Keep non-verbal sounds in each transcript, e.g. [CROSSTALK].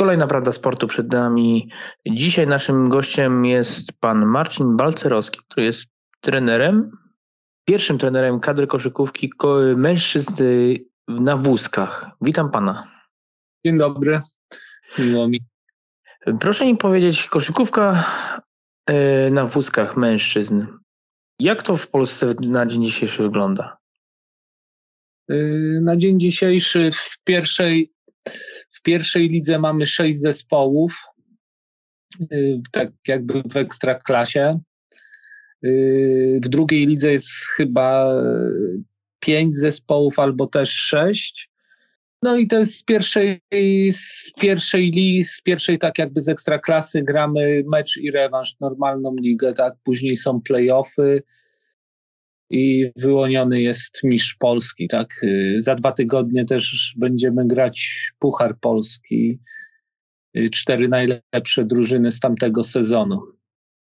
Kolejna prawda sportu przed nami. Dzisiaj naszym gościem jest pan Marcin Balcerowski, który jest trenerem, pierwszym trenerem kadry koszykówki mężczyzn na wózkach. Witam pana. Dzień dobry. Miło mi. Proszę mi powiedzieć, koszykówka e, na wózkach mężczyzn. Jak to w Polsce na dzień dzisiejszy wygląda? E, na dzień dzisiejszy w pierwszej w pierwszej lidze mamy sześć zespołów, y, tak jakby w ekstraklasie. Y, w drugiej lidze jest chyba pięć zespołów albo też sześć. No i to jest z pierwszej, z pierwszej li, z pierwszej tak jakby z ekstraklasy gramy mecz i rewanż, normalną ligę, tak? Później są playoffy, i wyłoniony jest mistrz Polski. Tak? Y, za dwa tygodnie też będziemy grać Puchar Polski. Y, cztery najlepsze drużyny z tamtego sezonu.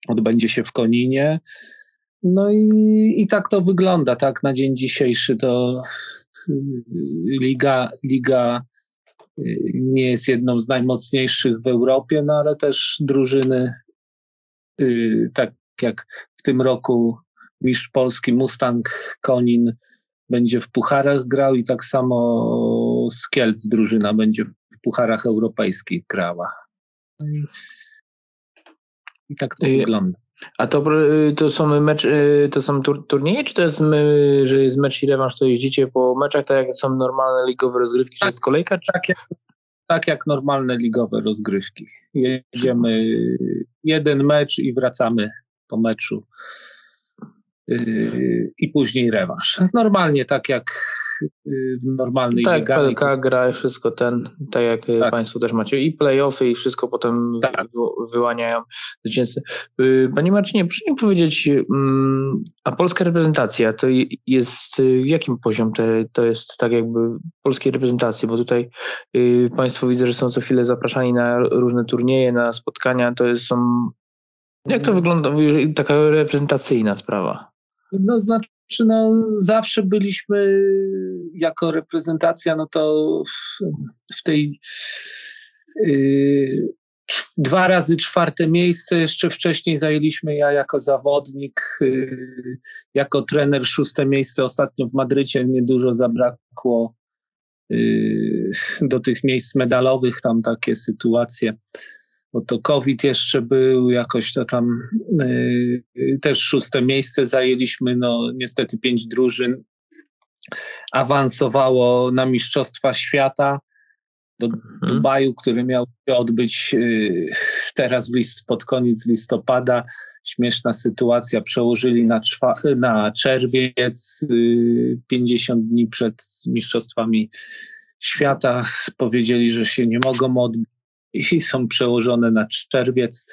Odbędzie się w Koninie. No i, i tak to wygląda, tak? Na dzień dzisiejszy to y, liga, liga nie jest jedną z najmocniejszych w Europie, no ale też drużyny, tak jak w tym roku mistrz Polski Mustang Konin będzie w pucharach grał i tak samo z Kielc drużyna będzie w pucharach europejskich grała. I, tak to I, wygląda. A to, to są mecz, to są tur, turnieje, czy to jest, że jest mecz i rewanż, to jeździcie po meczach, tak jak są normalne ligowe rozgrywki, tak, czy jest kolejka? Czy... Tak, jak, tak jak normalne ligowe rozgrywki. Jedziemy jeden mecz i wracamy po meczu i później rewanż. Normalnie, tak jak w normalnej tak, legali. Tak, gra wszystko ten, tak jak tak. Państwo też macie i playoffy i wszystko potem tak. wyłaniają zwycięzcy. Y, Panie Marcinie, proszę mi powiedzieć, mm, a polska reprezentacja to jest, y, w jakim poziom te, to jest tak jakby polskiej reprezentacji, bo tutaj y, Państwo widzę, że są co chwilę zapraszani na różne turnieje, na spotkania, to jest, są jak to wygląda, taka reprezentacyjna sprawa? No znaczy, no, zawsze byliśmy jako reprezentacja, no to w, w tej yy, dwa razy czwarte miejsce, jeszcze wcześniej zajęliśmy ja jako zawodnik, yy, jako trener szóste miejsce ostatnio w Madrycie, niedużo zabrakło yy, do tych miejsc medalowych, tam takie sytuacje bo to COVID jeszcze był, jakoś to tam yy, też szóste miejsce zajęliśmy, no niestety pięć drużyn awansowało na Mistrzostwa Świata do mhm. Dubaju, który miał się odbyć yy, teraz pod koniec listopada. Śmieszna sytuacja, przełożyli na, na czerwiec, yy, 50 dni przed Mistrzostwami Świata. Powiedzieli, że się nie mogą odbyć i są przełożone na czerwiec.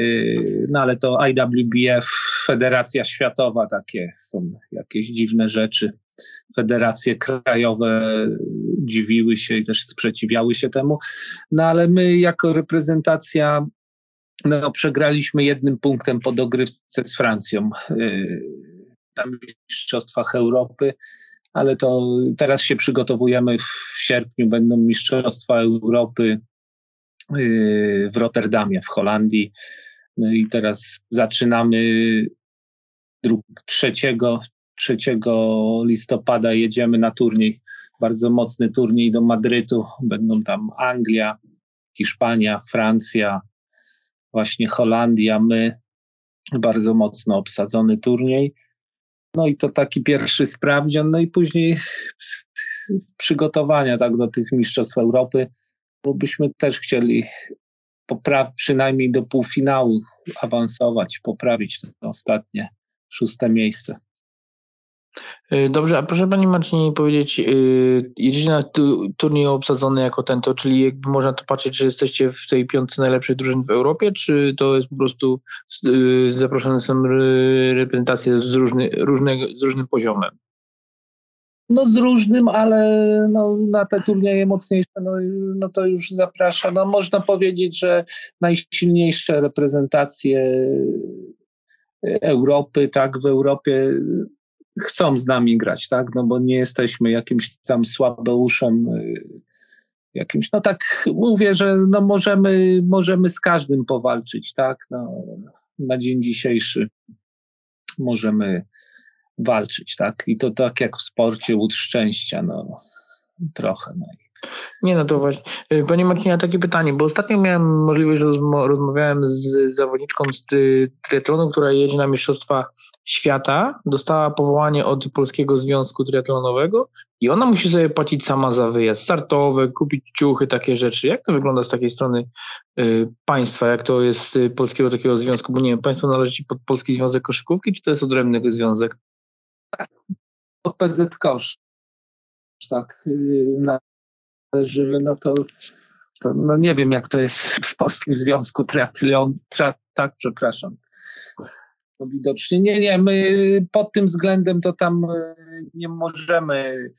Y, no ale to IWBF, Federacja Światowa, takie są jakieś dziwne rzeczy. Federacje krajowe dziwiły się i też sprzeciwiały się temu. No ale my jako reprezentacja no, przegraliśmy jednym punktem po dogrywce z Francją y, na Mistrzostwach Europy, ale to teraz się przygotowujemy. W sierpniu będą Mistrzostwa Europy w Rotterdamie, w Holandii. No i teraz zaczynamy 3, 3 listopada jedziemy na turniej, bardzo mocny turniej do Madrytu. Będą tam Anglia, Hiszpania, Francja, właśnie Holandia, my. Bardzo mocno obsadzony turniej. No i to taki pierwszy sprawdzian, no i później przygotowania tak do tych Mistrzostw Europy bo byśmy też chcieli popra- przynajmniej do półfinału awansować, poprawić to ostatnie szóste miejsce. Y, dobrze, a proszę Pani Marcinie powiedzieć, y, jedziecie na turniej obsadzony jako ten, to czyli jakby można to patrzeć, że jesteście w tej piątce najlepszych drużyn w Europie, czy to jest po prostu y, zaproszone są reprezentacje z, różny, różnego, z różnym poziomem? No z różnym, ale no, na te turnieje mocniejsze, no, no to już zaprasza. No, można powiedzieć, że najsilniejsze reprezentacje Europy, tak, w Europie chcą z nami grać, tak, no bo nie jesteśmy jakimś tam słabeuszem, jakimś, no tak mówię, że no możemy, możemy z każdym powalczyć, tak, no, na dzień dzisiejszy możemy walczyć, tak, i to tak jak w sporcie, łód szczęścia, no, trochę, no. Nie, no to właśnie. Y, panie Marcinie, takie pytanie, bo ostatnio miałem możliwość, rozmo rozmawiałem z zawodniczką z triatlonu, która jedzie na Mistrzostwa Świata, dostała powołanie od Polskiego Związku Triatlonowego i ona musi sobie płacić sama za wyjazd startowy, kupić ciuchy, takie rzeczy. Jak to wygląda z takiej strony y, państwa? Jak to jest y, Polskiego takiego związku? Bo nie wiem, państwo należy pod Polski Związek Koszykówki, czy to jest odrębny związek? Pod PZ Kosz. Tak, y, na żywy, no to, to no nie wiem, jak to jest w Polskim Związku Triathlon, tra, tak, przepraszam. No widocznie nie, nie, my pod tym względem to tam e, nie możemy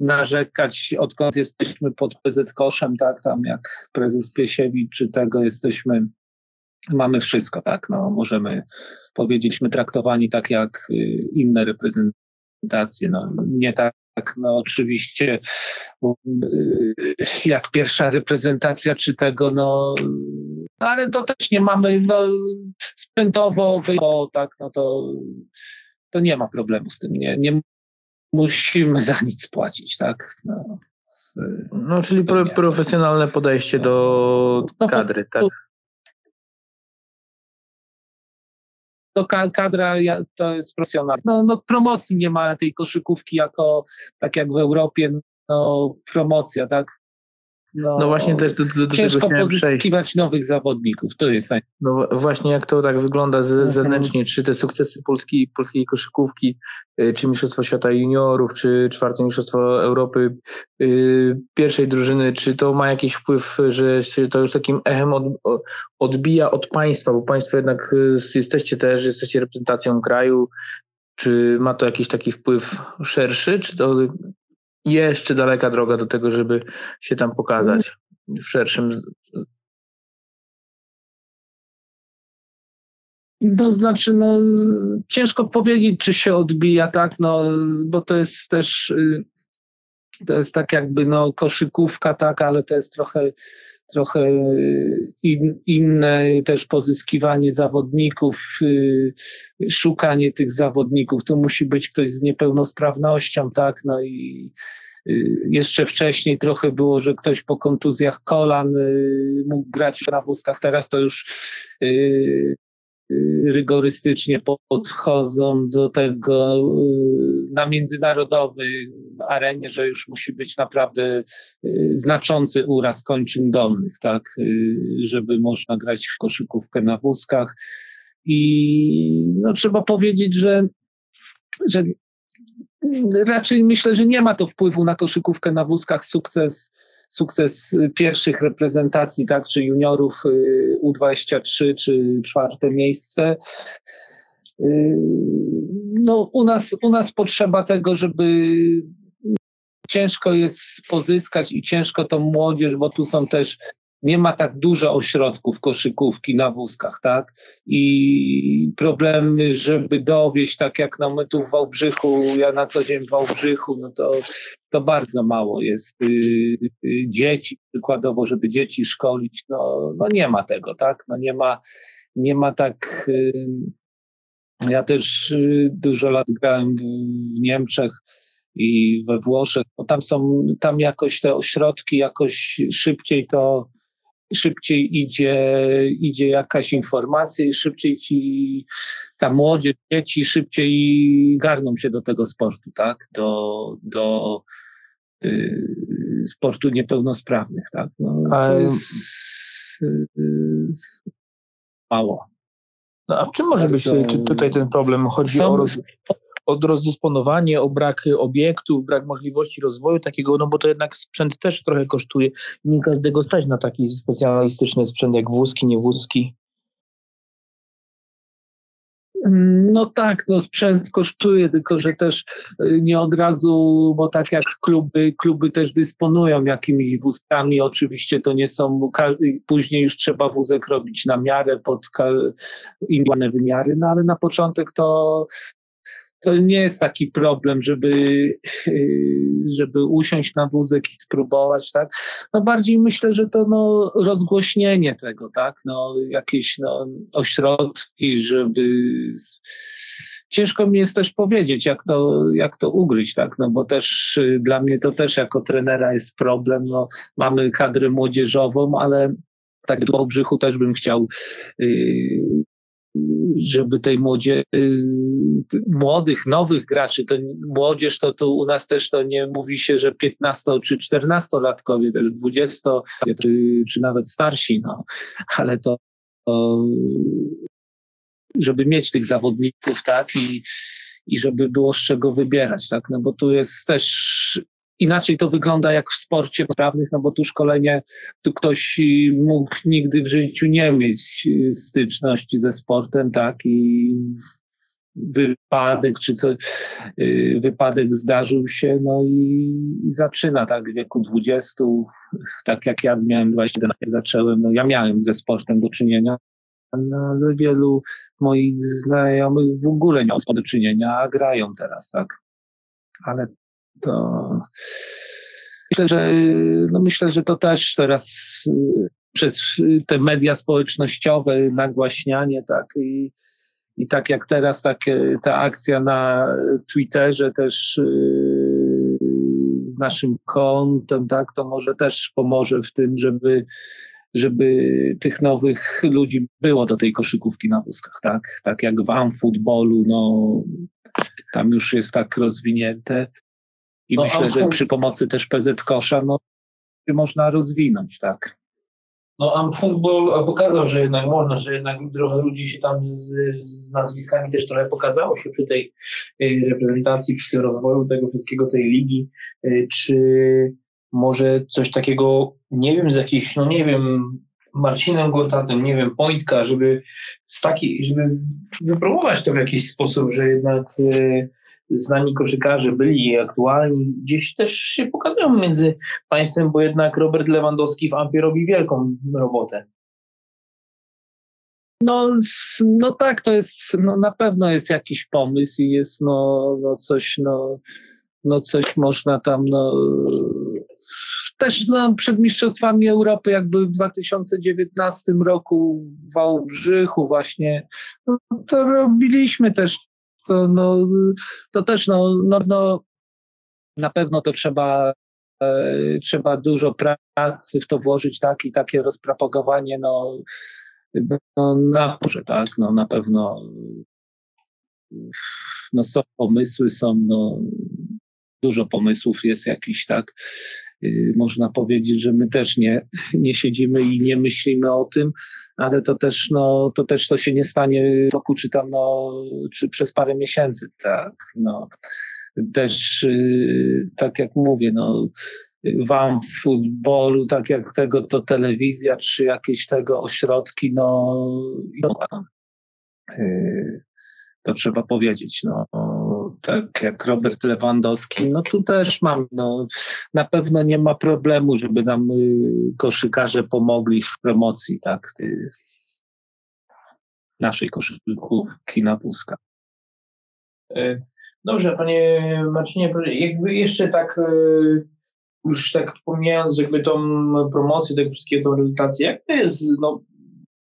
narzekać, odkąd jesteśmy pod PZ Koszem, tak, tam jak prezes Piesiewicz czy tego jesteśmy, mamy wszystko, tak, no możemy powiedzieć, my traktowani tak jak y, inne reprezentacje, no nie tak tak, no oczywiście y, jak pierwsza reprezentacja czy tego, no, no ale to też nie mamy, no sprzętowo, tak, no to, to nie ma problemu z tym, nie, nie musimy za nic płacić, tak. No, z, no czyli pro, profesjonalne podejście do no, kadry, tak to kadra to jest profesjonalna. No, no promocji nie ma tej koszykówki jako, tak jak w Europie, no promocja, tak? No, no, właśnie też do, do, do ciężko pozyskiwać przejść. nowych zawodników. To jest tak. No właśnie jak to tak wygląda z, mhm. zewnętrznie, czy te sukcesy polskiej, polskiej koszykówki, y, czy Mistrzostwa Świata Juniorów, czy czwarte Mistrzostwo Europy yy, pierwszej drużyny, czy to ma jakiś wpływ, że się to już takim echem od, odbija od państwa, bo państwo jednak y, jesteście też, jesteście reprezentacją kraju, czy ma to jakiś taki wpływ szerszy, czy to jeszcze daleka droga do tego, żeby się tam pokazać w szerszym. To znaczy, no, ciężko powiedzieć, czy się odbija, tak, no, bo to jest też, y, to jest tak jakby, no, koszykówka, tak, ale to jest trochę, trochę in, inne też pozyskiwanie zawodników, y, szukanie tych zawodników. Tu musi być ktoś z niepełnosprawnością, tak, no i y, jeszcze wcześniej trochę było, że ktoś po kontuzjach kolan y, mógł grać na wózkach, teraz to już rygorystycznie podchodzą do tego y, na międzynarodowej arenie, że już musi być naprawdę y, znaczący uraz kończyn dolnych, tak, y, żeby można grać w koszykówkę na wózkach. I no, trzeba powiedzieć, że, że raczej myślę, że nie ma to wpływu na koszykówkę na wózkach. Sukces, sukces pierwszych reprezentacji, tak, czy juniorów y, U23, czy czwarte miejsce. Y, no, u, nas, u nas potrzeba tego, żeby ciężko jest pozyskać i ciężko tą młodzież, bo tu są też nie ma tak dużo ośrodków koszykówki na wózkach, tak? I problemy, żeby dowieść, tak jak no my tu w Wałbrzychu, ja na co dzień w Wałbrzychu, no to, to bardzo mało jest y, y, dzieci, przykładowo, żeby dzieci szkolić, no, no nie ma tego, tak? No nie ma, nie ma tak... Y, ja też dużo lat grałem w Niemczech, i we Włoszech, bo tam są, tam jakoś te ośrodki jakoś szybciej to szybciej idzie, idzie jakaś informacja i szybciej ci ta młodzież, dzieci szybciej garną się do tego sportu, tak? Do, do y, sportu niepełnosprawnych, tak? No, Ale... To jest y, mało. No, a w czym może być tutaj ten problem? Chodzi są, o roz rozdysponowanie, o brak obiektów, brak możliwości rozwoju takiego, no bo to jednak sprzęt też trochę kosztuje. Nie każdego stać na taki specjalistyczny sprzęt jak wózki, nie wózki. No tak, no sprzęt kosztuje, tylko że też y, nie od razu, bo tak jak kluby, kluby też dysponują jakimiś wózkami, oczywiście to nie są, później już trzeba wózek robić na miarę, pod indywidualne wymiary, no ale na początek to to nie jest taki problem, żeby, [LAUGHS] żeby usiąść na wózek i spróbować, tak? No bardziej myślę, że to no, rozgłośnienie tego, tak? No, jakieś no, ośrodki, żeby. Ciężko mi jest też powiedzieć, jak to, jak to ugryźć, tak? No bo też y, dla mnie to też jako trenera jest problem. No, mamy kadrę młodzieżową, ale tak do Obrzychu też bym chciał y, żeby tej młodzie, y, młodych, nowych graczy, to młodzież to, to u nas też to nie mówi się, że 15 czy 14-latkowie, też 20 czy, czy nawet starsi, no, ale to, to żeby mieć tych zawodników, tak, i, i żeby było z czego wybierać, tak, no bo tu jest też inaczej to wygląda jak w sporcie prawnych, no bo tu szkolenie, tu ktoś mógł nigdy w życiu nie mieć styczności ze sportem, tak, i wypadek, czy co, y, wypadek zdarzył się, no i, i, zaczyna tak w wieku 20, tak jak ja miałem 21, jak zacząłem, no ja miałem ze sportem do czynienia, no, ale wielu moich znajomych w ogóle nie miało do czynienia, a grają teraz, tak. Ale to myślę, że, no myślę, że to też teraz y, przez te media społecznościowe, nagłaśnianie, tak, i, i tak jak teraz tak, ta akcja na Twitterze też y, z naszym kontem, tak, to może też pomoże w tym, żeby żeby tych nowych ludzi było do tej koszykówki na wózkach, tak? Tak jak w amfootballu, no tam już jest tak rozwinięte. I no, myślę, że przy pomocy też PZ Kosza no, można rozwinąć, tak. No a futbol pokazał, że jednak można, że jednak trochę ludzi się tam z, z, nazwiskami też trochę pokazało się przy tej y, reprezentacji, przy tym rozwoju tego wszystkiego, tej ligi. Y, czy może coś takiego, nie wiem, z jakichś, no nie wiem, Marcinem Gortatem, nie wiem, Pointka, żeby z takiej, żeby wypróbować to w jakiś sposób, że jednak y, znani koszykarze byli aktualni, gdzieś też się pokazują między państwem, bo jednak Robert Lewandowski w Ampie robi wielką robotę. No, no tak, to jest, no na pewno jest jakiś pomysł i jest no, no coś, no, no coś można tam, no też no, przed Mistrzostwami Europy, jakby w 2019 roku w Wałbrzychu właśnie, no, to robiliśmy też to, no, to też no, no, no, na pewno to trzeba, e, trzeba dużo pracy w to włożyć, tak, i takie rozpropagowanie, no, no na może, tak, no na pewno no są pomysły, są no, dużo pomysłów jest jakiś, tak, y, można powiedzieć, że my też nie, nie siedzimy i nie myślimy o tym, ale to też, no, to też to się nie stanie w roku, czy tam, no, czy przez parę miesięcy, tak, no. Też, yy, tak jak mówię, no, wam futbolu, tak jak tego, to telewizja, czy jakieś tego ośrodki, no, yy, to trzeba powiedzieć, no, tak jak Robert Lewandowski, no tu też mam, no, na pewno nie ma problemu, żeby nam y, koszykarze pomogli w promocji, tak, ty, naszej koszykówki na wózka. E, dobrze, panie Marcinie, jakby jeszcze tak już tak pomijając jakby tą promocję tego wszystkiego, tą reprezentację, jak to jest, no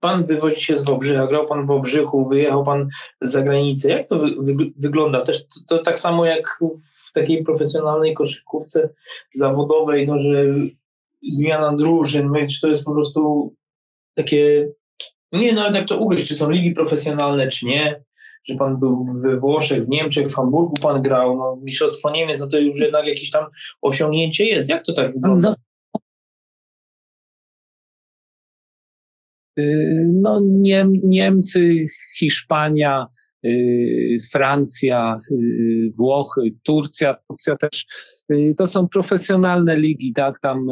Pan wywodzi się z Wałbrzycha, grał pan w Wałbrzychu, wyjechał pan za granicę. Jak to wy, wy, wygląda? Też to, to, tak samo jak w takiej profesjonalnej koszykówce zawodowej, no, że zmiana drużyn, no czy to jest po prostu takie, nie nawet jak to ugryźć, czy są ligi profesjonalne, czy nie, że pan był we Włoszech, w Niemczech, w Hamburgu pan grał, no, Mistrzostwo Niemiec, no to już jednak jakieś tam osiągnięcie jest. Jak to tak wygląda? No no, Niem, Niemcy, Hiszpania, y, Francja, y, Włochy, Turcja, Turcja też, to są profesjonalne ligi, tak, tam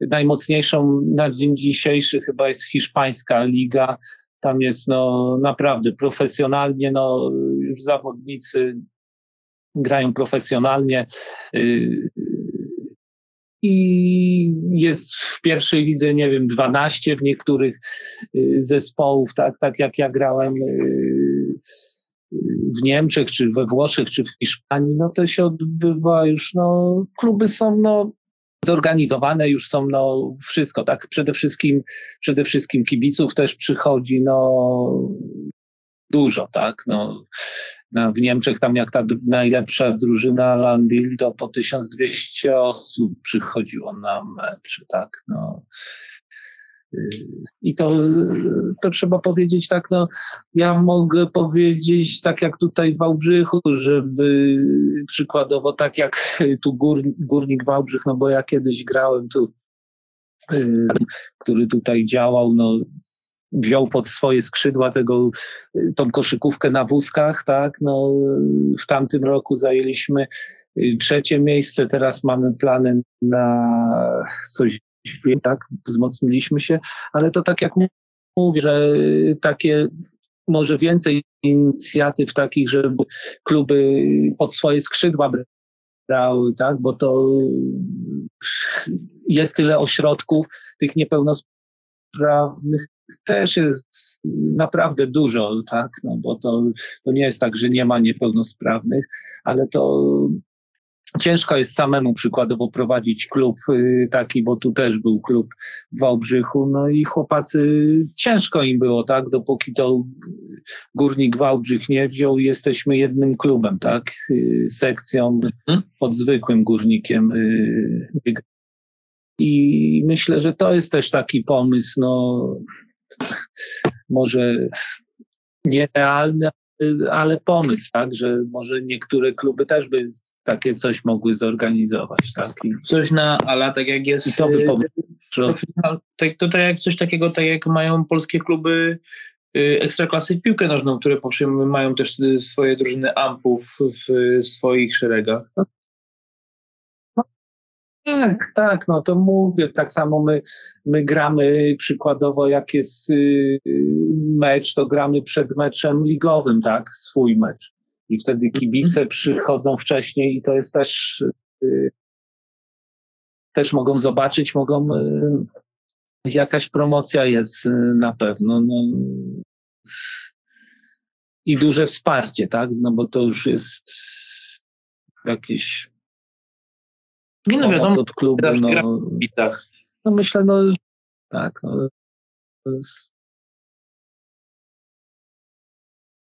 najmocniejszą na dzień dzisiejszy chyba jest hiszpańska liga, tam jest no naprawdę profesjonalnie, no już zawodnicy grają profesjonalnie, i jest w pierwszej lidze, nie wiem, 12 w niektórych y, zespołów, tak, tak jak ja grałem y, w Niemczech, czy we Włoszech, czy w Hiszpanii, no to się odbywa już, no, kluby są, no, zorganizowane już są, no, wszystko, tak, przede wszystkim, przede wszystkim kibiców też przychodzi, no, dużo, tak, no, w Niemczech tam jak ta najlepsza drużyna Landil, to po 1200 osób przychodziło na mecz, tak, no. I to, to trzeba powiedzieć tak, no ja mogę powiedzieć tak jak tutaj w Wałbrzychu, żeby przykładowo tak jak tu gór, Górnik Wałbrzych, no bo ja kiedyś grałem tu, y, który tutaj działał, no wziął pod swoje skrzydła tego, tą koszykówkę na wózkach, tak, no w tamtym roku zajęliśmy y, trzecie miejsce, teraz mamy plany na coś tak, wzmocniliśmy się, ale to tak jak mówię, że takie może więcej inicjatyw takich, żeby kluby pod swoje skrzydła brały, tak, bo to jest tyle ośrodków tych niepełnosprawnych też jest naprawdę dużo, tak, no bo to, to nie jest tak, że nie ma niepełnosprawnych, ale to Ciężko jest samemu przykładowo prowadzić klub y, taki, bo tu też był klub w Wałbrzychu, no i chłopacy, ciężko im było, tak, dopóki to Górnik Wałbrzych nie wziął, jesteśmy jednym klubem, tak, y, sekcją mhm. pod zwykłym Górnikiem. Y, I myślę, że to jest też taki pomysł, no [LAUGHS] może nierealny, ale pomysł, tak, że może niektóre kluby też by takie coś mogły zorganizować, tak. I coś na ala, tak jak jest. I to by pomysł. Tak, to tak jak coś takiego, tak jak mają polskie kluby y, ekstraklasy w piłkę nożną, które mają też y, swoje drużyny ampów w swoich szeregach. No tak, tak, no to mówię, tak samo my, my gramy przykładowo, jak jest y, mecz, to gramy przed meczem ligowym, tak, swój mecz. I wtedy kibice mhm. przychodzą wcześniej i to jest też, y, też mogą zobaczyć, mogą, y, jakaś promocja jest na pewno. No, I duże wsparcie, tak, no bo to już jest jakieś nie no wiadomo, od klubu. No, no myślę, no tak, no,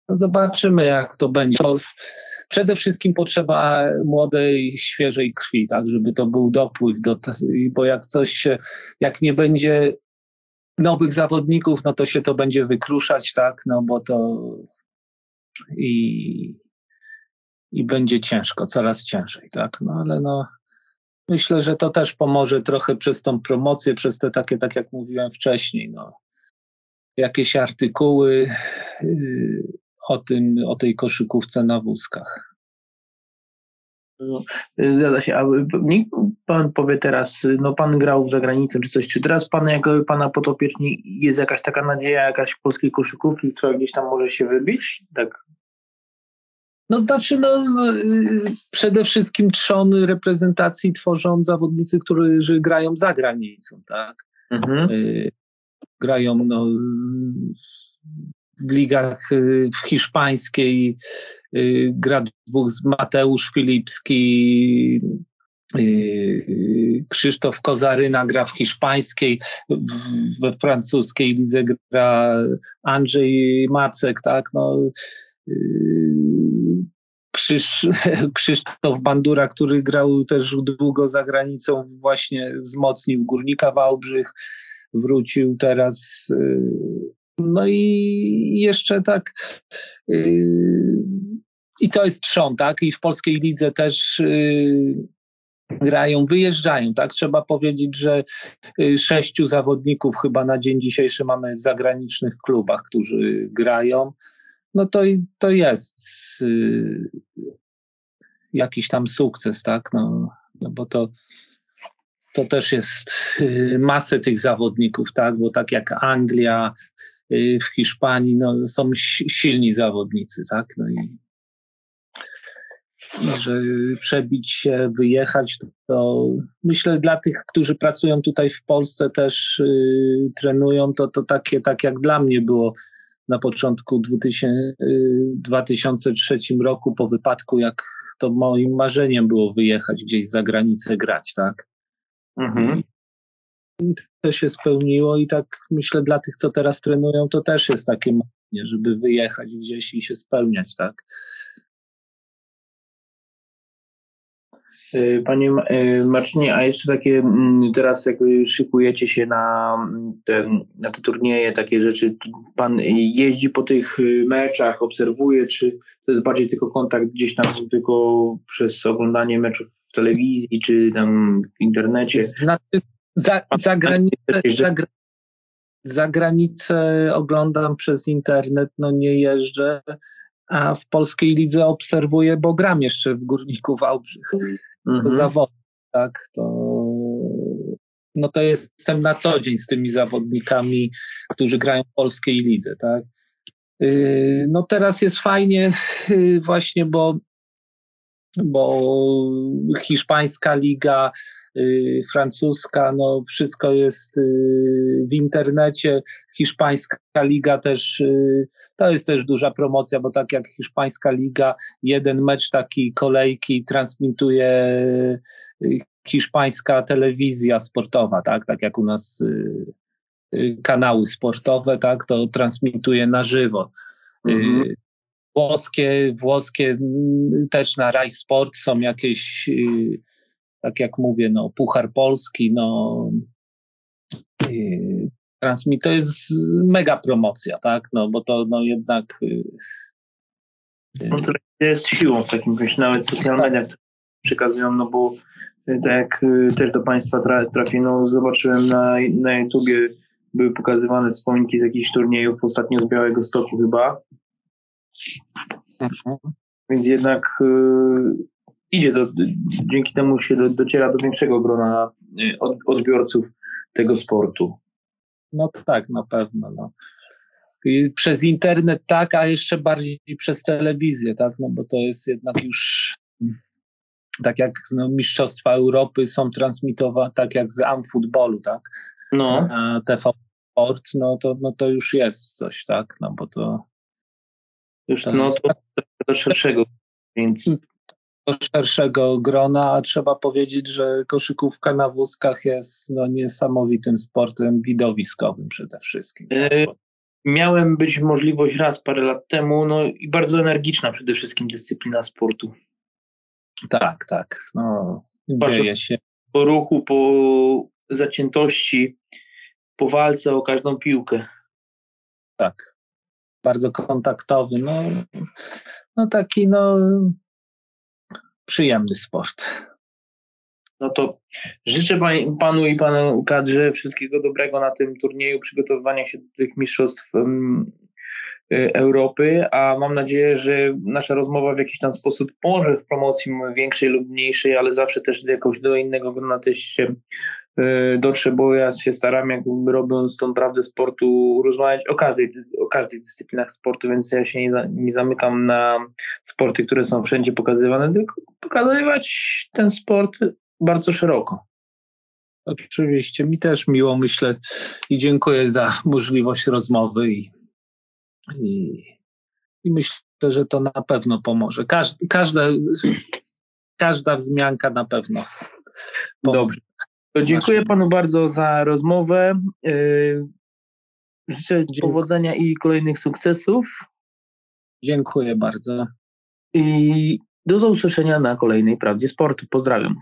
Zobaczymy, jak to będzie. Przede wszystkim potrzeba młodej, świeżej krwi, tak, żeby to był dopływ, do, bo jak coś się, jak nie będzie nowych zawodników, no to się to będzie wykruszać, tak, no bo to i, i będzie ciężko, coraz ciężej, tak, no ale no Myślę, że to też pomoże trochę przez tą promocję, przez te takie, tak jak mówiłem wcześniej, no, jakieś artykuły yy, o tym, o tej koszykówce na wózkach. No, zgadza się. A niech pan powie teraz, no pan grał za granicą czy coś, czy teraz pan jako pana potopieczni jest jakaś taka nadzieja jakaś polskiej koszykówki, która gdzieś tam może się wybić? Tak no znaczy, no, y, przede wszystkim trzon reprezentacji tworzą zawodnicy, którzy grają za granicą, tak? Mhm. Y, grają no, w ligach y, w hiszpańskiej, gra dwóch z Mateusz Filipski, Krzysztof Kozaryna gra w hiszpańskiej, we francuskiej lidze gra Andrzej Macek, tak? No, Krzyż, [LAUGHS] Krzysztof Bandura, który grał też długo za granicą, właśnie wzmocnił Górnika Wałbrzych, wrócił teraz. Y, no i jeszcze tak. Y, I to jest trzon, tak? I w polskiej lidze też grają, wyjeżdżają, tak? Trzeba powiedzieć, że sześciu zawodników chyba na dzień dzisiejszy mamy w zagranicznych klubach, którzy grają no to, to jest y, jakiś tam sukces, tak? No, no bo to, to też jest y, masę tych zawodników, tak? Bo tak jak Anglia, y, w Hiszpanii, no, są silni zawodnicy, tak? No i, i że przebić się, wyjechać, to, to, myślę dla tych, którzy pracują tutaj w Polsce też trenują, to, to takie, tak jak dla mnie było na początku 2000, 2003 roku po wypadku, jak to moim marzeniem było wyjechać gdzieś za granicę grać, tak? Mhm. I to się spełniło i tak myślę dla tych, co teraz trenują, to też jest takie marzenie, żeby wyjechać gdzieś i się spełniać, tak? Panie y, Marcinie, a jeszcze takie mm, teraz jakby szykujecie się na mm, te, na te turnieje, takie rzeczy, pan jeździ po tych y, meczach, obserwuje, czy to jest bardziej tylko kontakt gdzieś tam tylko przez oglądanie meczów w telewizji, czy tam w internecie? Znaczy, za, za, granicę, za, za granicę oglądam przez internet, no nie jeżdżę, a w polskiej lidze obserwuję, bo gram jeszcze w Górniku Wałbrzych mhm. zawodów, tak, to no to jestem na co dzień z tymi zawodnikami, którzy grają w polskiej lidze, tak. Yy, no teraz jest fajnie yy, właśnie, bo bo hiszpańska liga Y, francuska, no wszystko jest y, w internecie, hiszpańska liga też, y, to jest też duża promocja, bo tak jak hiszpańska liga, jeden mecz taki kolejki transmituje hiszpańska telewizja sportowa, tak, tak jak u nas kanały sportowe, tak, to transmituje na żywo. Mhm. Włoskie, włoskie też na Rai Sport są jakieś tak jak mówię, no, Puchar Polski, no, transmit to jest mega promocja, tak, no, bo to no, jednak... No to jest siłą w takim myślę, nawet social media, które przekazują, no bo y, tak jak też do Państwa trafi, no zobaczyłem na, na YouTubie były pokazywane wspominki z jakichś turniejów, ostatnio z Białego Stoku chyba. Mhm. Więc jednak idzie do, dzięki temu się do, dociera do większego grona y, od, odbiorców tego sportu. No tak, na pewno. No. I przez internet tak, a jeszcze bardziej przez telewizję, tak, no bo to jest jednak już tak jak no, Mistrzostwa Europy są transmitowane, tak jak z Amfutbolu, tak? No. A TV Sport, no to, no to już jest coś, tak? No bo to. Już to no to do szerszego, więc szerszego grona, a trzeba powiedzieć, że koszykówka na wózkach jest no, niesamowitym sportem widowiskowym przede wszystkim. E, miałem być możliwość raz parę lat temu, no i bardzo energiczna przede wszystkim dyscyplina sportu. Tak, tak. No, dzieje się. Po ruchu, po zaciętości, po walce o każdą piłkę. Tak. Bardzo kontaktowy. No, no taki, no przyjemny sport. No to życzę panu i panu kadrze wszystkiego dobrego na tym turnieju, przygotowywania się do tych mistrzostw um, Europy, a mam nadzieję, że nasza rozmowa w jakiś tam sposób pomoże w promocji większej lub mniejszej, ale zawsze też jakoś do innego grona też się dotrze, bo ja się staram, jakby robiąc tą prawdę sportu, rozmawiać o każdej, o każdej dyscyplinach sportu, więc ja się nie, nie zamykam na sporty, które są wszędzie pokazywane, tylko pokazywać ten sport bardzo szeroko. Oczywiście, mi też miło myślę i dziękuję za możliwość rozmowy i, i, i myślę, że to na pewno pomoże. Każda, każda, każda wzmianka na pewno pomoże. Dobrze. To dziękuję panu bardzo za rozmowę. Yy, życzę dziękuję. powodzenia i kolejnych sukcesów. Dziękuję bardzo. I do usłyszenia na kolejnej Prawdzie Sportu. Pozdrawiam.